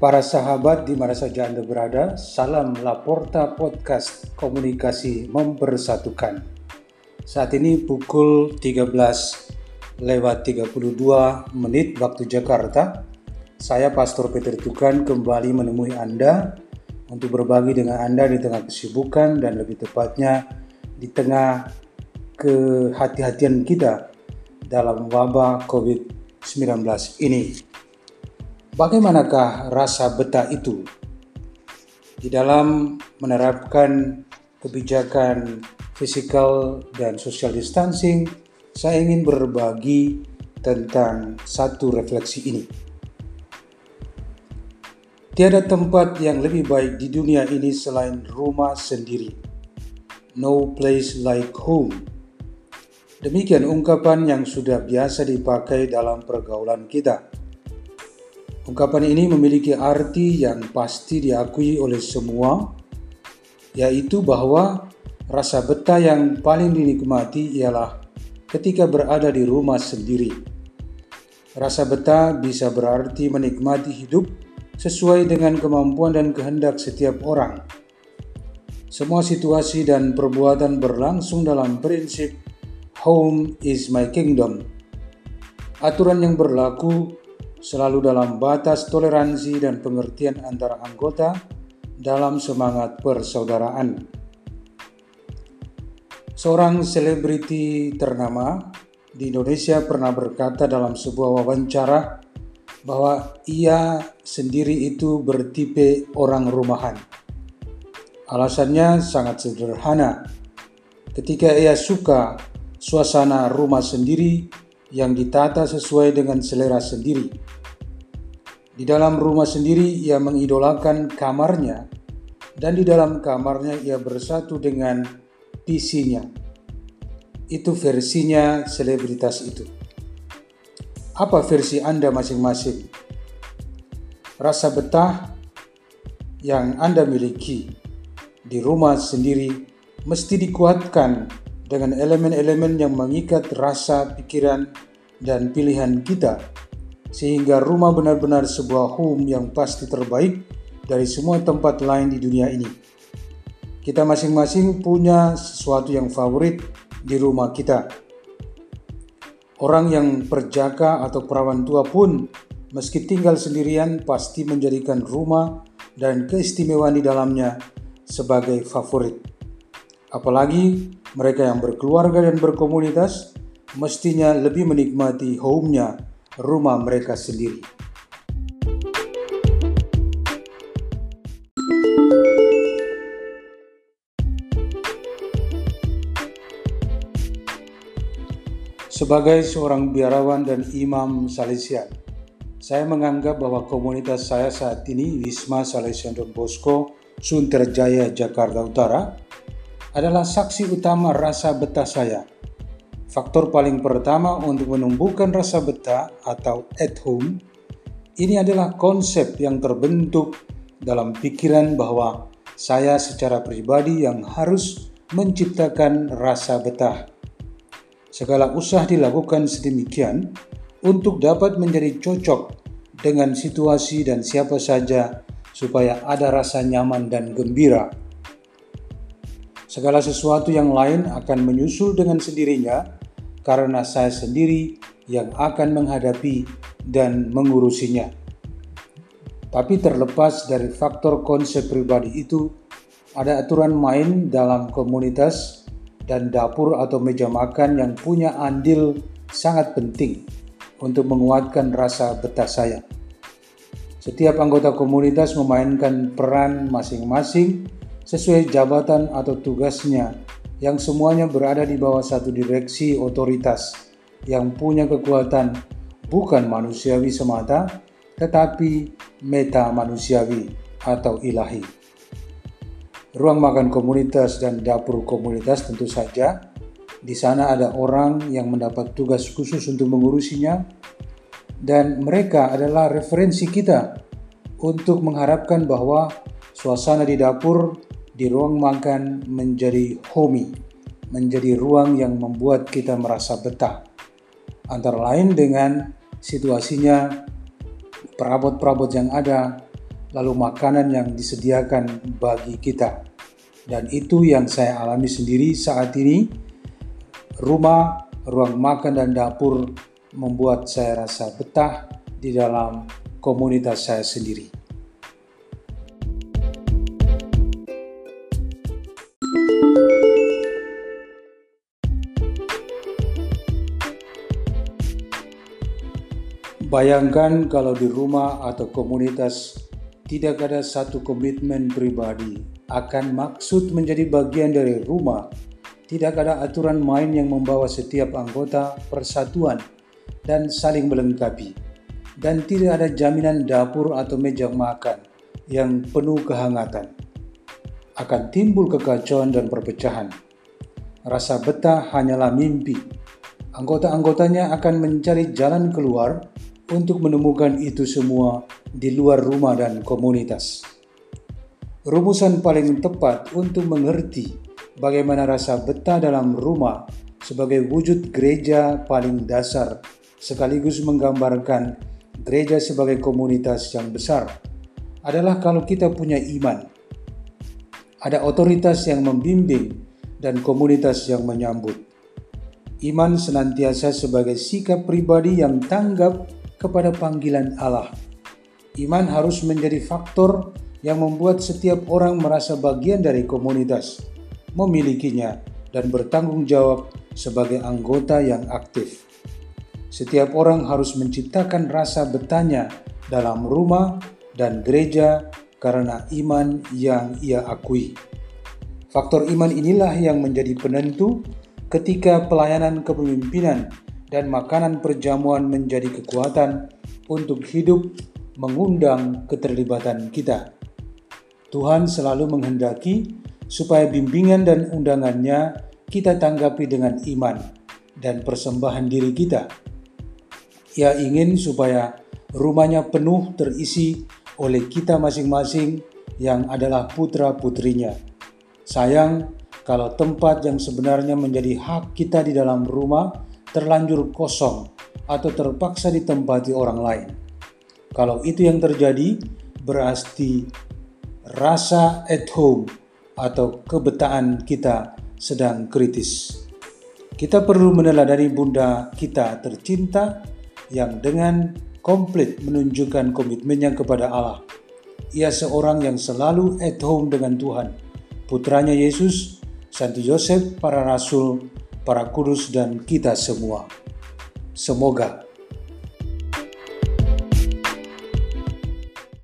Para sahabat di mana saja Anda berada, salam Laporta Podcast Komunikasi Mempersatukan. Saat ini pukul 13 lewat 32 menit waktu Jakarta. Saya Pastor Peter Tukan kembali menemui Anda untuk berbagi dengan Anda di tengah kesibukan dan lebih tepatnya di tengah kehati-hatian kita dalam wabah COVID-19 ini. Bagaimanakah rasa betah itu di dalam menerapkan kebijakan fisikal dan social distancing? Saya ingin berbagi tentang satu refleksi ini. Tiada tempat yang lebih baik di dunia ini selain rumah sendiri. No place like home. Demikian ungkapan yang sudah biasa dipakai dalam pergaulan kita. Ungkapan ini memiliki arti yang pasti diakui oleh semua, yaitu bahwa rasa betah yang paling dinikmati ialah ketika berada di rumah sendiri. Rasa betah bisa berarti menikmati hidup sesuai dengan kemampuan dan kehendak setiap orang. Semua situasi dan perbuatan berlangsung dalam prinsip "home is my kingdom". Aturan yang berlaku selalu dalam batas toleransi dan pengertian antara anggota dalam semangat persaudaraan. Seorang selebriti ternama di Indonesia pernah berkata dalam sebuah wawancara bahwa ia sendiri itu bertipe orang rumahan. Alasannya sangat sederhana. Ketika ia suka suasana rumah sendiri yang ditata sesuai dengan selera sendiri. Di dalam rumah sendiri ia mengidolakan kamarnya dan di dalam kamarnya ia bersatu dengan PC-nya. Itu versinya selebritas itu. Apa versi Anda masing-masing? Rasa betah yang Anda miliki di rumah sendiri mesti dikuatkan dengan elemen-elemen yang mengikat rasa, pikiran, dan pilihan kita, sehingga rumah benar-benar sebuah home yang pasti terbaik dari semua tempat lain di dunia ini. Kita masing-masing punya sesuatu yang favorit di rumah kita. Orang yang perjaka atau perawan tua pun, meski tinggal sendirian, pasti menjadikan rumah dan keistimewaan di dalamnya sebagai favorit. Apalagi mereka yang berkeluarga dan berkomunitas mestinya lebih menikmati home-nya, rumah mereka sendiri. Sebagai seorang biarawan dan imam Salesian, saya menganggap bahwa komunitas saya saat ini, Wisma Salesian Don Bosco, Sunterjaya, Jakarta Utara, adalah saksi utama rasa betah saya. Faktor paling pertama untuk menumbuhkan rasa betah atau at home ini adalah konsep yang terbentuk dalam pikiran bahwa saya secara pribadi yang harus menciptakan rasa betah. Segala usaha dilakukan sedemikian untuk dapat menjadi cocok dengan situasi dan siapa saja supaya ada rasa nyaman dan gembira Segala sesuatu yang lain akan menyusul dengan sendirinya karena saya sendiri yang akan menghadapi dan mengurusinya. Tapi terlepas dari faktor konsep pribadi itu, ada aturan main dalam komunitas dan dapur atau meja makan yang punya andil sangat penting untuk menguatkan rasa betah saya. Setiap anggota komunitas memainkan peran masing-masing sesuai jabatan atau tugasnya yang semuanya berada di bawah satu direksi otoritas yang punya kekuatan bukan manusiawi semata tetapi meta manusiawi atau ilahi. Ruang makan komunitas dan dapur komunitas tentu saja di sana ada orang yang mendapat tugas khusus untuk mengurusinya dan mereka adalah referensi kita untuk mengharapkan bahwa suasana di dapur di ruang makan menjadi homey, menjadi ruang yang membuat kita merasa betah. Antara lain dengan situasinya, perabot-perabot yang ada, lalu makanan yang disediakan bagi kita. Dan itu yang saya alami sendiri saat ini. Rumah, ruang makan dan dapur membuat saya rasa betah di dalam komunitas saya sendiri. Bayangkan kalau di rumah atau komunitas tidak ada satu komitmen pribadi akan maksud menjadi bagian dari rumah. Tidak ada aturan main yang membawa setiap anggota persatuan dan saling melengkapi. Dan tidak ada jaminan dapur atau meja makan yang penuh kehangatan. Akan timbul kekacauan dan perpecahan. Rasa betah hanyalah mimpi. Anggota-anggotanya akan mencari jalan keluar untuk menemukan itu semua di luar rumah dan komunitas. Rumusan paling tepat untuk mengerti bagaimana rasa betah dalam rumah sebagai wujud gereja paling dasar sekaligus menggambarkan gereja sebagai komunitas yang besar adalah kalau kita punya iman. Ada otoritas yang membimbing dan komunitas yang menyambut. Iman senantiasa sebagai sikap pribadi yang tanggap kepada panggilan Allah. Iman harus menjadi faktor yang membuat setiap orang merasa bagian dari komunitas, memilikinya, dan bertanggung jawab sebagai anggota yang aktif. Setiap orang harus menciptakan rasa betahnya dalam rumah dan gereja karena iman yang ia akui. Faktor iman inilah yang menjadi penentu ketika pelayanan kepemimpinan dan makanan perjamuan menjadi kekuatan untuk hidup mengundang keterlibatan kita. Tuhan selalu menghendaki supaya bimbingan dan undangannya kita tanggapi dengan iman dan persembahan diri kita. Ia ingin supaya rumahnya penuh terisi oleh kita masing-masing yang adalah putra-putrinya. Sayang, kalau tempat yang sebenarnya menjadi hak kita di dalam rumah terlanjur kosong atau terpaksa ditempati orang lain. Kalau itu yang terjadi, berarti rasa at home atau kebetaan kita sedang kritis. Kita perlu meneladani bunda kita tercinta yang dengan komplit menunjukkan komitmennya kepada Allah. Ia seorang yang selalu at home dengan Tuhan. Putranya Yesus, Santo Yosef, para rasul, para kudus dan kita semua. Semoga